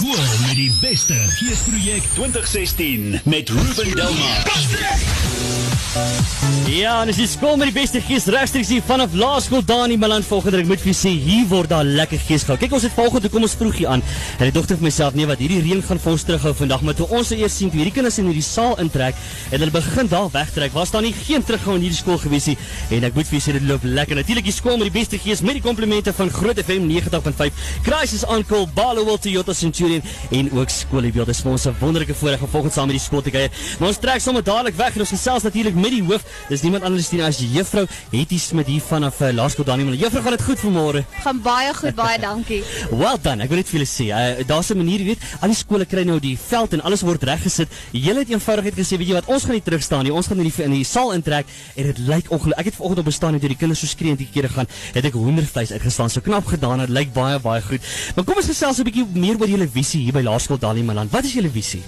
Skool met die beste. Geesprojek 2016 met Ruben Delmar. Ja, en dis die skool met die beste gees regstreeks hier vanaf Laerskool Dani Malan volgende ek moet vir sê hier word daar lekker gees gehou. Kyk ons het vanoggend toe kom ons vroeg hier aan. En die dogter vir myself nee wat hierdie reën gaan vir ons terughou vandag, maar toe ons nou eers sien hoe hierdie kinders in hierdie saal intrek en hulle begin daar wegtrek, was daar nie geen terughou in hierdie skool gewees nie. En ek moet vir sê dit loop lekker. Natuurlik die skool met die beste gees met die komplimente van Groot FM 90.5. Crisis Uncle Balowil Toyota Centurion en ook skoolbeeld. Dis vir ons 'n wonderlike voorreg om volgens saam met die skool te kuier. Maar ons trek sommer dadelik weg en ons gesels natuurlik met die hoof. Dis niemand anders nie as juffrou Hetty Smit hier vanaf uh, Laerskool Daniel. Juffrou, gaan dit goed vanmôre? Gaan baie goed, baie dankie. Well done. Ek wil net vir julle sê, uh, daar's 'n manier, jy weet, al die skole kry nou die veld en alles word reggesit. Julle het eenvoudigheid gesê, weet jy wat, ons gaan nie terug staan nie. Ons gaan in die in die saal intrek en dit lyk ongelooflik. Ek het vanoggend op bestaan en toe die kinders so skree en die kere gaan, het ek hoendervleis uitgeslaan. So knap gedaan. Dit lyk baie baie goed. Maar kom ons gesels 'n bietjie meer oor julle visie hier by Laerskool Daniel. Wat is julle visie?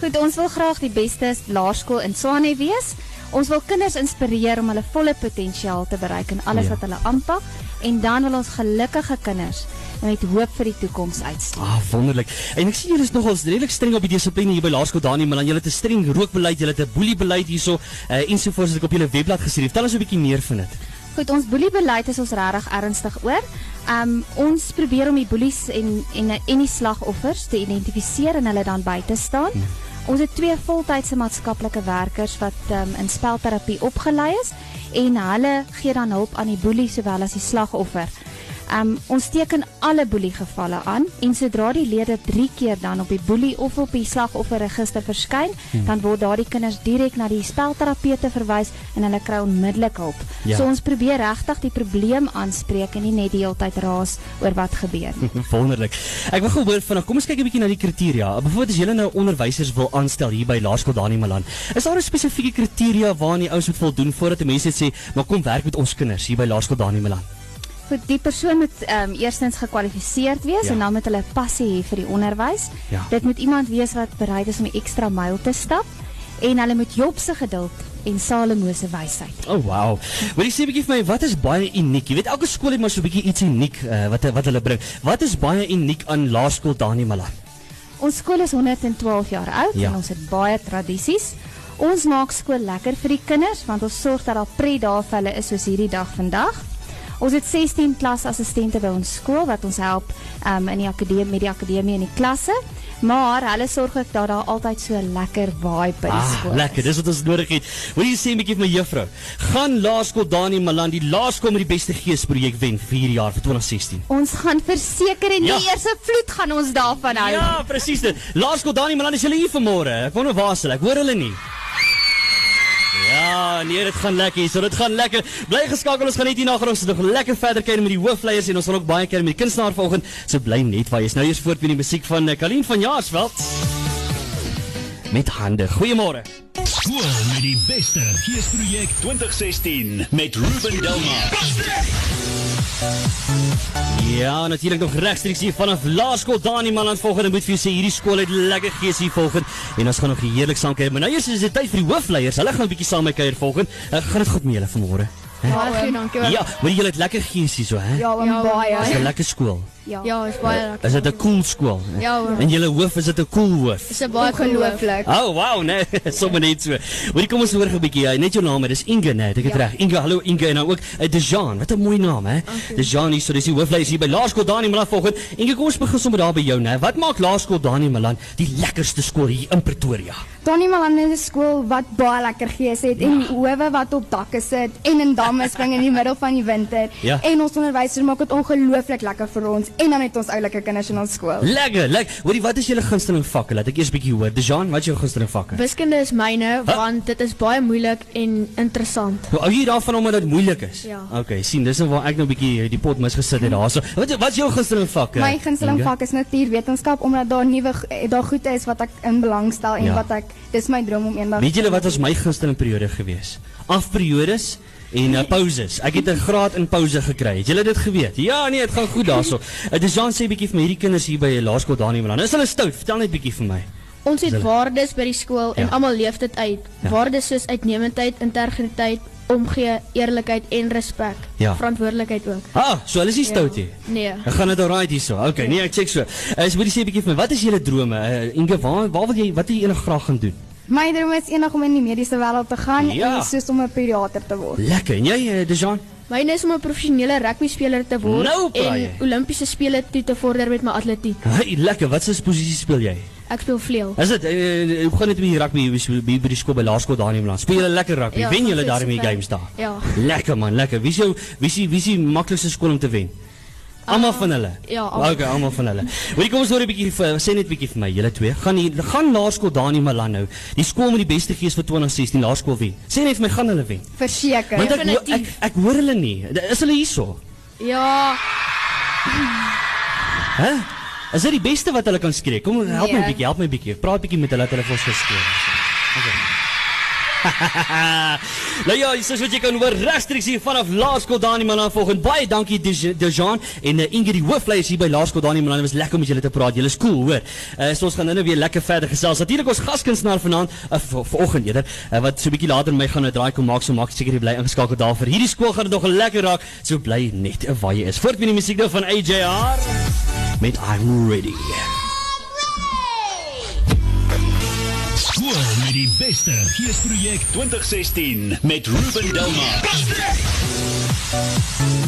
Goed, ons wil graag die beste laerskool in Swane wees. Ons wil kinders inspireer om hulle volle potensiaal te bereik in alles Ja. wat hulle aanpak en dan wil ons gelukkige kinders met hoop vir die toekoms uitstuur. Ah, wonderlik. En ek sien julle is nogal redelik streng op die dissipline hier by Laerskool Daniel Malan. Julle het 'n streng rookbeleid, julle het 'n boeliebeleid hierso, uh, ensovoorts wat ek op julle webblad gesien. Vertel ons 'n bietjie meer van dit. Goed, ons boeliebeleid is ons regtig ernstig oor. Um ons probeer om die boelies en en en die slagoffers te identifiseer en hulle dan by te staan. Ons het twee voltydse maatskaplike werkers wat um, in spelterapie opgelei is en hulle gee dan hulp aan die boelie sowel as die slagoffer. Um ons teken alle boeliegevalle aan en sodra die lede 3 keer dan op die boelie of op die slagofferregister verskyn, dan word daardie kinders direk na die spelterapeute verwys en hulle kry onmiddellik hulp. Ja. So ons probeer regtig die probleem aanspreek en nie net die hele tyd raas oor wat gebeur nie. Wonderlik. Ek wil gehoor vanaand. Kom ons kyk 'n bietjie na die kriteria. Byvoorbeeld as julle nou onderwysers wil aanstel hier by Laerskool Daniel Malan, is daar 'n spesifieke kriteria waaraan die ouens moet voldoen voordat 'n mens sê, "Maar kom werk met ons kinders hier by Laerskool Daniel Malan." Goed, die persoon moet ehm um, eerstens gekwalifiseerd wees Ja. en dan moet hulle passie hê vir die onderwys. Ja. Dit moet iemand wees wat bereid is om die ekstra myl te stap en hulle moet Job se geduld en Salomo se wysheid. O, oh, wow. Wil jy sê 'n bietjie vir my, wat is baie uniek? Jy weet elke skool het maar so 'n bietjie iets uniek uh, wat wat hulle bring. Wat is baie uniek aan Laerskool Daniel Malan? Ons skool is 112 jaar oud Ja. en ons het baie tradisies. Ons maak skool lekker vir die kinders want ons sorg dat daar pret daar vir hulle is soos hierdie dag vandag. Ons het 16 klasassistente by ons skool wat ons help um, in die akademie met die akademie en die klasse. Maar hulle sorg ook dat daar altyd so lekker vibe by die Ah, skool lekker. is. Dis wat ons nodig het. Wil jy sê 'n bietjie vir my juffrou? Gaan Laerskool Daniel Malan die laerskool met die beste gees projek wen vir hierdie jaar vir 2016? Ons gaan verseker en Ja. die eerste vloed gaan ons daarvan hou. Ja, presies dit. Laerskool Daniel Malan is julle hier vanmôre. Ek wonder waar is hulle? Ek hoor hulle nie. Ja, nee, dit gaan lekker hier. So dit gaan lekker. Bly geskakel. Ons gaan net hier na ons nog lekker verder kyk met die hoofleiers en ons gaan ook baie kyk met die kunstenaar vanoggend. So bly net waar jy is. Nou eers voort met die musiek van eh, Kalien van Jaarsveld. Met hande. Goeiemôre. Skool met die beste. Geesprojek 2016 met Ruben Delmar. Ja, natuurlik nog regstreeks hier vanaf Laerskool Dani Malan volgende moet vir jou sê hierdie skool het lekker gees hier volgende en ons gaan nog heerlik saam kuier. Maar nou eers is dit tyd vir die hoofleiers. Hulle gaan 'n bietjie saam met my kuier volgende. Uh, gaan dit goed met julle vanmôre? Baie goed, dankie. Ja, maar julle het lekker gees hier so, hè? Ja, oom, baie. Dis 'n lekker skool. Ja, is baie lekker. Is dit 'n cool skool? Ja, oom. En julle hoof is dit 'n cool hoof? Dis 'n baie ongelooflik. Oh, wow, nee, sommer net so. Hoorie, kom ons hoor 'n bietjie. Ja, net jou naam, dis Inge, nee, ek het Ja. reg. Inge, hallo Inge en dan ook uh, Dejan. Wat 'n mooi naam, hè? Dejan hier, so dis die hoofleier hier by Laerskool Dani Malan volgende. Inge, kom ons begin sommer daar by jou, nee. Wat maak Laerskool Dani Malan die lekkerste skool hier in Pretoria? Donnie Malan is 'n skool wat baie lekker gees het en howe wat op dakke sit en in damme spring in die middel van die winter. Ja. En ons onderwysers maak dit ongelooflik lekker vir ons en dan het ons oulike kinders in ons skool. Lekker, lekker. Hoorie, wat is julle gunsteling vakke? Laat ek eers 'n bietjie hoor. Dejan, wat is jou gunsteling vakke? Wiskunde is myne Huh? want dit is baie moeilik en interessant. Hoe hou jy daarvan omdat dit moeilik is? Ja. Okay, sien, dis nou waar ek nou 'n bietjie die pot misgesit het daarso. Wat wat is jou gunsteling vakke? My gunsteling vak is natuurwetenskap omdat daar nuwe daar goed is wat ek in belang stel en Ja. wat ek dis my droom om eendag Weet julle wat was my gunsteling periode gewees? Afperiodes en uh, pauses. Ek het 'n graad in pouse gekry. Het julle dit geweet? Ja, nee, dit gaan goed daarso. Uh, Dis Jan sê bietjie vir my hierdie kinders hier by Laerskool Daniel Malan. Is hulle stout? Vertel net bietjie vir my. Ons het waardes by die skool en Ja. almal leef dit uit. Ja. Waardes soos uitnemendheid, integriteit, omgee, eerlikheid en respek. Ja. Verantwoordelikheid ook. Ah, so hulle is nie stout nie. Nee. Ek gaan dit alright hierso. Okay, nee, ek check so. Uh, so moet jy sê 'n bietjie vir my, wat is julle drome? Uh, Inge, waar waar wil jy wat wil jy enig graag gaan doen? My droom is eendag om in die mediese wêreld te gaan Ja. en soos om 'n pediater te word. Lekker. En jy, uh, Dejan? Myne is om 'n professionele rugby speler te word Nou en Olimpiese spele toe te vorder met my atletiek. Hey, lekker. Wat se posisie speel jy? Ek speel vleuel. Is dit uh, hoe gaan dit met die rugby by by, die skool by laerskool daar in Milan? Speel julle lekker rugby? Ja, wen julle daar in die games daar? Ja. Lekker man, lekker. Wie is jou wie is die wie is die maklikste skool om te wen? Almal van hulle. ja, almal. Okay, almal van hulle. Hoorie kom ons hoor 'n bietjie vir- sê net bietjie vir my, julle twee. Gaan hier gaan laerskool daar in Milan nou. Die skool met die beste gees vir 2016 laerskool wen. Sê net vir my gaan hulle wen. Verseker. Want ek, ek Definitief. ek hoor hulle nie. Is hulle hierso? Ja, Hæ? Is dit die beste wat hulle kan skree? Kom help my 'n Nee. bietjie, help my 'n bietjie. Praat bietjie met hulle dat hulle vir ons geskree. Okay. nou ja, dis wat jy kan hoor regstreeks hier vanaf Laerskool Dani Malan volgende. Baie dankie Dej- Dejan en uh, Ingrid hoofleiers hier by Laerskool Dani Malan. Dit was lekker om met julle te praat. Julle is cool, hoor. Uh, so ons gaan nou weer lekker verder gesels. Natuurlik ons gaskunstenaar vanaand, uh, vanoggend eerder, uh, wat so 'n bietjie later my gaan 'n draai kom maak. So maak seker jy bly ingeskakel daar vir hierdie skool gaan nog lekker raak. So bly net 'n waar jy is. Voort met die musiek nou van AJR met I'm ready. Die beste geesprojek 2016 met Ruben Delmar.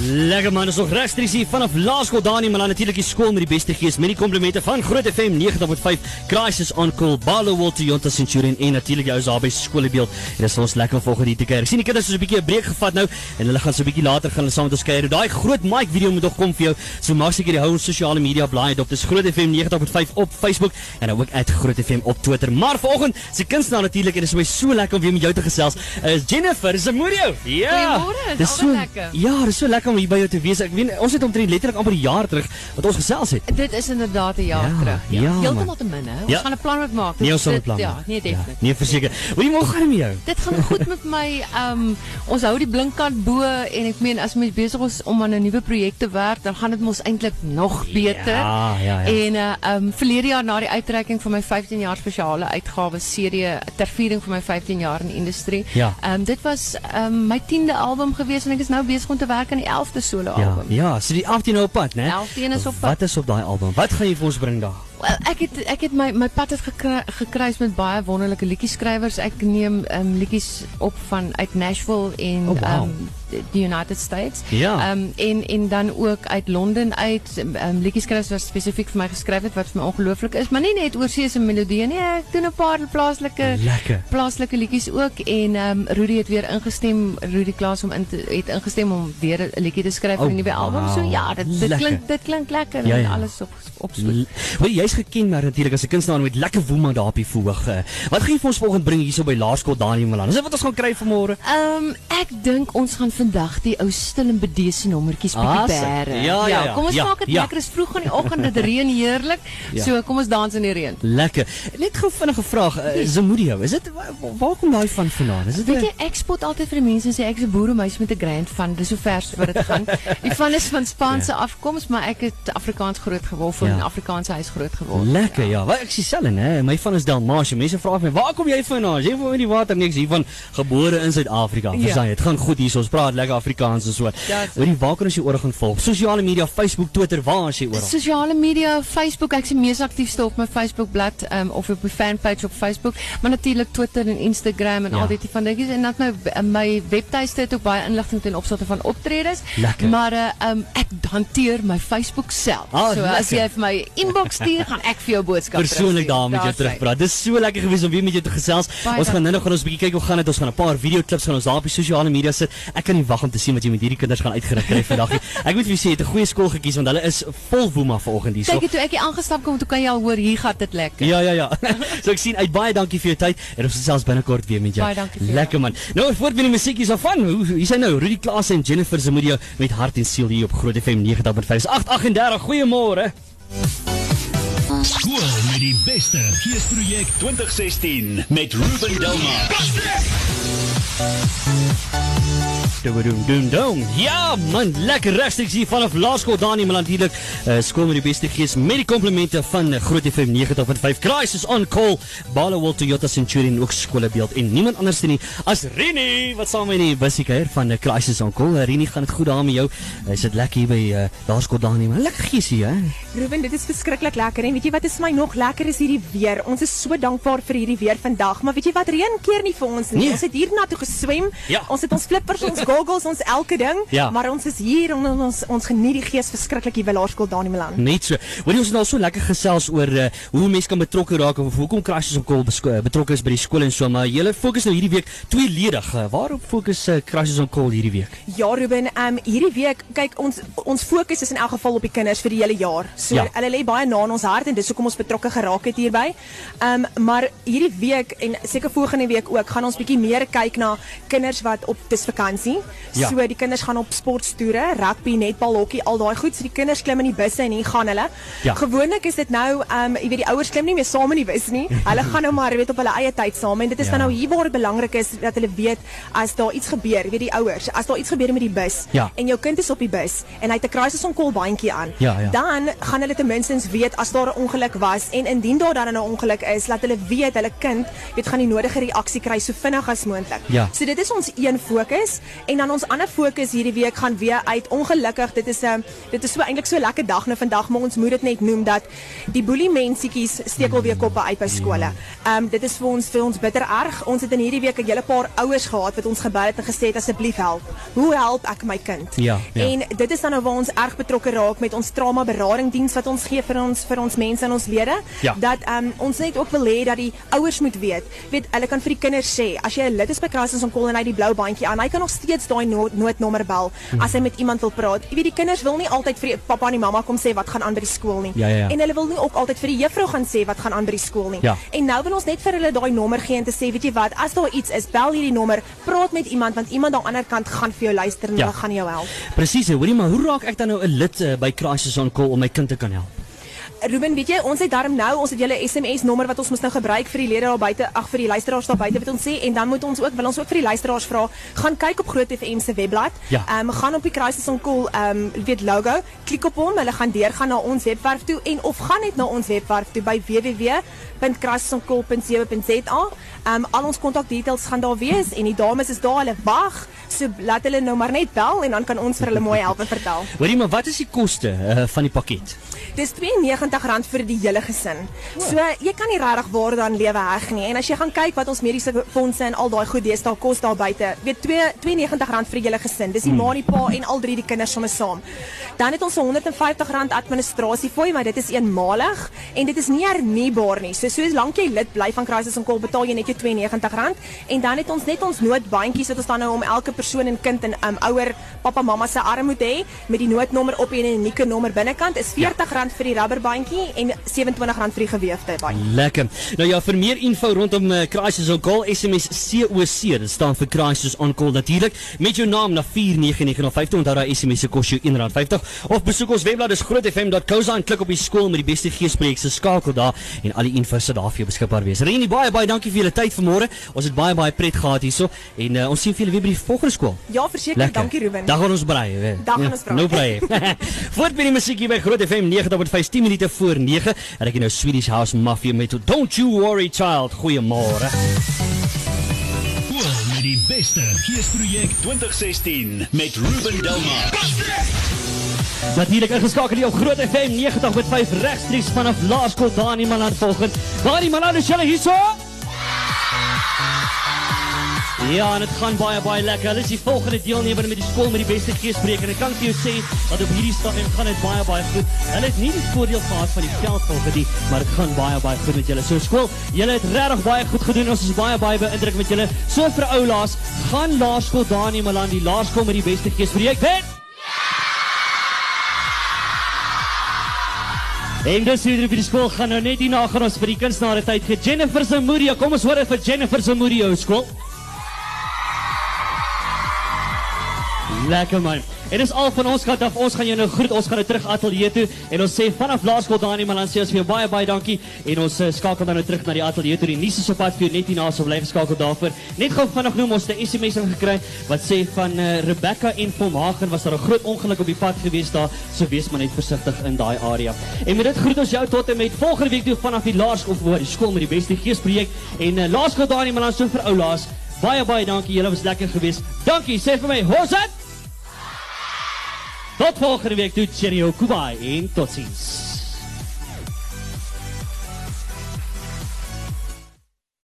Lekker man, is nog regstreeks hier vanaf Laerskool Dani, maar dan natuurlik die skool met die beste gees met die komplimente van Groot FM 90.5 Crisis on Call, Barlow Walter Jonta Centurion en natuurlik jou daar by skoolbeeld. En dit is ons lekker volgende hier te kyk. Ek sien die kinders het so 'n bietjie 'n breek gevat nou en hulle gaan so 'n bietjie later gaan hulle saam met ons kuier. Daai groot mic video moet nog kom vir jou. So maak seker jy hou ons sosiale media blaai dop. Dis Groot FM 90.5 op Facebook en ook uit Groot FM op Twitter. Maar vanoggend se kunstenaar natuurlik en dit is my so lekker om weer met jou te gesels. Is Jennifer Zamudio. Ja. Goeiemôre, dis Dis altyd so lekker. Ja, dit is so lekker om hier by jou te wees. Ek weet ons het omtrent letterlik amper 'n jaar terug wat ons gesels het. Dit is inderdaad 'n jaar Ja, terug. ja, man. Heeltemal te min, hè. Ons Ja. gaan 'n plan met maak. Nee, ons sal 'n plan. Ja, nee, definitief. nee, verseker. Hoe jy môre gaan met jou? Dit gaan goed met my. Um ons hou die blinkkant bo en ek meen as mens besig is om aan 'n nuwe projek te werk, dan gaan dit mos eintlik nog beter. Ja, ja, ja. En uh um verlede jaar na die uitreiking van my 15 jaar spesiale uitgawe serie ter viering van my 15 jaar in die industrie. Ja. Um dit was um my 10de album gewees en ek is nou besig om te werk aan die 11de solo Ja, album. ja, so die 18 nou op pad, né? 11de is op pad. Wat is op daai album? Wat gaan jy vir ons bring daar? Wel, ek het ek het my my pad het gekru, gekruis met baie wonderlike liedjieskrywers. Ek neem um, liedjies op van uit Nashville en Oh, wow. um, die United States. Ja. Um, en en dan ook uit Londen uit um, liedjieskrywers wat spesifiek vir my geskryf het wat vir my ongelooflik is, maar nie net oorsee se melodieë nie. Ek doen 'n paar plaaslike Lekker. plaaslike liedjies ook en um, Rudy het weer ingestem Rudy Klaas om in te, het ingestem om weer 'n liedjie te skryf vir Oh, die nuwe album. So wow. ja, dit dit Lekker. klink dit klink lekker Ja, en ja. alles op op spoed. Wel jy's geken maar natuurlik as 'n kunstenaar met lekker woema daar op die verhoog. eh. Wat gaan jy vir ons volgende bring hierso by Laerskool Dani Malan? Is dit wat ons gaan kry vanmôre? Ehm um, ek dink ons gaan vandag die ou stil en bedese nommertjies by Ah, die sy. bære. Ja, ja, ja. Kom ons Ja, maak dit ja. lekker. Is vroeg in die oggend, dit reën heerlik. Ja. So kom ons dans in die reën. Lekker. Net gou vinnige vraag, uh, Zamudio, is dit waar, waar kom daai van vandaan? Is dit Weet jy, ek spot altyd vir die mense en sê ek is 'n boeremeisie met 'n grand van. Dis so vers wat dit gaan. Die van is van Spaanse afkoms, maar ek het Afrikaans groot geword, Ja. 'n Afrikaanse huis groot geword. Lekker ja. Wat ek selfe nê, my van is Dalmatie. Mense vra my, "Waar kom jy vandaan?" Jy van in die water niks hier van gebore in Suid-Afrika. Ja. Verstaan jy? Dit gaan goed hier. Ons praat lekker Afrikaans en so. Ja, so. Hoorie, waar kan ons jou oor gaan volg? Sosiale media, Facebook, Twitter, waar is jy oral? Sosiale media, Facebook, ek is die mees aktiefste op my Facebook bladsy um, of op my fanpage op Facebook, maar natuurlik Twitter en Instagram en Ja. al dit van dingetjies en dan my my webtuiste het ook baie inligting ten opsigte van optredes. Lekker. Maar uh, um, ek hanteer my Facebook self. Ah, so as lekker. jy vir my inbox stuur, gaan ek vir jou boodskap persoonlik daar met jou terugpraat. Dis so lekker gewees om weer met jou te gesels. Baie ons gaan nou nog gaan ons bietjie kyk hoe gaan dit. Ons gaan 'n paar video klips gaan ons daar op die sosiale media sit. Ek kan nie wag om te sien wat jy met hierdie kinders gaan uitgerig kry vandag nie. Ek moet vir julle sê, jy het 'n goeie skool gekies want hulle is vol woema vanoggend hier. Kyk, toe ek hier aangestap kom, toe kan jy al hoor hier gaan dit lekker. Ja ja ja. so ek sien uit baie dankie vir jou tyd en ons gesels binnekort weer met jou. Baie dankie jou. Lekker man. Nou voort met die musiekies af van. Hoe hier is nou Rudy Klaas en Jennifer Zamudio met hart en siel hier op Groot FM 90.5. 838. Goeiemôre. Skool met die beste geesprojek 2016 met Ruben Delmar. Doom doom doom. Ja, man, lekker regstreeks hier vanaf Laerskool Dani maar natuurlik uh, skool met die beste gees met die komplimente van uh, Groot FM 90.5 Crisis on Call, Ballowal Toyota Centurion ook skoolbeeld en niemand anders nie as Rini wat saam met die busie kuier van uh, Crisis on Call. Rini, gaan dit goed daar met jou? Uh, sit lekker hier by uh, Laerskool Dani maar lekker gees hier, hè? Ruben, dit is verskriklik lekker en weet jy wat is my nog lekker is hierdie weer. Ons is so dankbaar vir hierdie weer vandag, maar weet jy wat reën keer nie vir ons nie. Nee. Ons het hier na toe geswem. Ja. Ons het ons flippers, ons goggles, ons elke ding, Ja. maar ons is hier en ons ons geniet die gees verskriklik hier by Laerskool Dani Milan. Net so. Hoorie ons het nou so lekker gesels oor uh, hoe mense kan betrokke raak of hoekom on Call besko- uh, betrokke is by die skool en so, maar julle fokus nou hierdie week tweeledig. Uh, waarop fokus uh, Crisis on Call hierdie week? Ja Ruben, ehm um, hierdie week, kyk ons ons fokus is in elk geval op die kinders vir die hele jaar. So ja. hulle lê baie na in ons hart en dis hoekom ons betrokke geraak het hierby. Ehm um, maar hierdie week en seker volgende week ook gaan ons bietjie meer kyk na kinders wat op dis vakansie. Ja. So die kinders gaan op sportstoere, rugby, netbal, hokkie, al daai goed. So die kinders klim in die busse en hier gaan hulle. Ja. Gewoonlik is dit nou ehm um, jy weet die ouers klim nie meer saam in die bus nie. Hulle gaan nou maar weet op hulle eie tyd saam en dit is Ja. dan nou hier waar dit belangrik is dat hulle weet as daar iets gebeur, weet die ouers, as daar iets gebeur met die bus Ja. en jou kind is op die bus en hy het 'n crisis on call bandjie aan, Ja, ja. dan gaan hulle ten minste weet as daar 'n ongeluk was en indien daar dan 'n ongeluk is, laat hulle weet hulle kind weet gaan die nodige reaksie kry so vinnig as moontlik. Ja. So dit is ons een fokus en dan ons ander fokus hierdie week gaan weer uit ongelukkig dit is 'n dit is so eintlik so lekker dag nou vandag maar ons moet dit net noem dat die boelie mensietjies steek alweer koppe uit by skole. Ehm um, dit is vir ons vir ons bitter erg. Ons het in hierdie week 'n hele paar ouers gehad wat ons gebel het en gesê het asseblief help. Hoe help ek my kind? Ja, ja. En dit is dan nou waar ons erg betrokke raak met ons trauma beradingdiens wat ons gee vir ons vir ons mense en ons lede. Ja. Dat ehm um, ons net ook wil hê dat die ouers moet weet. Weet hulle kan vir die kinders sê as jy 'n lid is by Crisis on Call en hy die blou bandjie aan, hy kan nog steeds daai nood, noodnommer bel Mhm. as hy met iemand wil praat. Jy weet die kinders wil nie altyd vir pappa en mamma kom sê wat gaan aan by die skool nie. Ja, ja, ja. En hulle wil nie ook altyd vir die juffrou gaan sê wat gaan aan by die skool nie. Ja. En nou wil ons net vir hulle daai nommer gee en te sê, weet jy wat, as daar iets is, bel hierdie nommer, praat met iemand want iemand aan die ander kant gaan vir jou luister en Ja. hulle gaan jou help. Presies, hoorie maar hoe raak ek dan nou 'n lid uh, by Crisis on Call om my kind te kan help? Ruben, weet jy, ons het darm nou, ons het julle SMS nommer wat ons moet nou gebruik vir die lede daar buite, ag vir die luisteraars daar buite wat ons sê en dan moet ons ook wil ons ook vir die luisteraars vra, gaan kyk op Groot FM se webblad. Ja. Ehm um, gaan op die Crisis on Call ehm um, weet logo, klik op hom, hulle gaan deurgaan na ons webwerf toe en of gaan net na ons webwerf toe by www.crisisonCall.co.za. Ehm um, al ons kontakdetails gaan daar wees en die dames is daar, hulle wag. So laat hulle nou maar net bel en dan kan ons vir hulle mooi help en vertel. Hoorie maar wat is die koste uh, van die pakket? Dis R92 vir die hele gesin. So jy kan nie regtig waarde aan lewe heg nie. En as jy gaan kyk wat ons mediese fondse en al daai goed deesdae kos daar buite, weet twee R92 vir die hele gesin. Dis die ma, die pa en al drie die kinders sommer saam. Dan het ons so R150 administrasie fooi, maar dit is eenmalig en dit is nie hernubaar nie. So solank jy lid bly van Crisis on Call, betaal jy net jou R92 en dan het ons net ons noodbandjies wat ons dan nou om elke persoon en kind en um, ouer pappa mamma se arm moet hê met die noodnommer op en 'n unieke nommer binnekant is R40 vir die rubberbandjie en R27 vir die geweefde bandjie. Lekker. Nou ja, vir meer info rondom uh, Crisis on Call, SMS COC, dit staan vir Crisis on Call natuurlik, met jou naam na 49950, onthou daai SMS se kos jou R1.50 of besoek ons webblad dis grootfm.co.za en klik op die skool met die beste geespreek se skakel daar en al die info sal daar vir jou beskikbaar wees. Renie, baie baie dankie vir julle tyd vanmôre. Ons het baie baie pret gehad hierso en uh, ons sien vir julle weer by die volgende skool. Ja, verseker, dankie Ruben. Dag gaan ons braai. Dag gaan Ja, ons braai. Nou braai. Voort met die musiek hier by Groot FM 90.5 minute voor 9. En ek het nou Swedish House Mafia met Don't You Worry Child. Goeiemôre. Cool met die beste geesprojek 2016 met Ruben Delmar. Natuurlik ingeskakel hier op Groot FM 90.5 regstreeks vanaf Laerskool Dani Malan volgend. Dani Malan is julle hierso? Ja, en dit gaan baie baie lekker. Hulle is die volgende deelnemer met die skool met die beste geespreek en ek kan vir jou sê dat op hierdie stadium gaan dit baie baie goed. Hulle het nie die voordeel gehad van die veld volgens die, maar dit gaan baie baie goed met julle. So skool, julle het regtig baie goed gedoen. Ons is baie baie beïndruk met julle. So vir oulaas, gaan Laerskool Dani Malan die laerskool met die beste geespreek. Wen! En dis hier op die skool gaan nou net hierna gaan ons vir die kunstenare tyd. Jennifer Zamudio, kom ons hoor dit vir Jennifer Zamudio skool. Lekker man. En dis al van ons kant af. Ons gaan jou nou groet. Ons gaan nou terug ateljee toe en ons sê vanaf Laerskool Dani Malan sê ons vir jou baie baie dankie en ons uh, skakel dan nou terug na die ateljee toe. Die nuus is op pad vir jou net hierna so bly geskakel daarvoor. Net gou vinnig noem ons 'n SMS gekry wat sê van uh, Rebecca en Pomhagen was daar 'n groot ongeluk op die pad gewees daar. So wees maar net versigtig in daai area. En met dit groet ons jou tot en met volgende week toe vanaf die Laerskool voor die skool met die beste geesprojek en uh, Laerskool Dani Malan so vir ou Laas. Baie baie dankie. Julle was lekker geweest. Dankie. Sê vir my, hoes dit? Tot volgende week toe. Cheerio. Kubai en totsiens.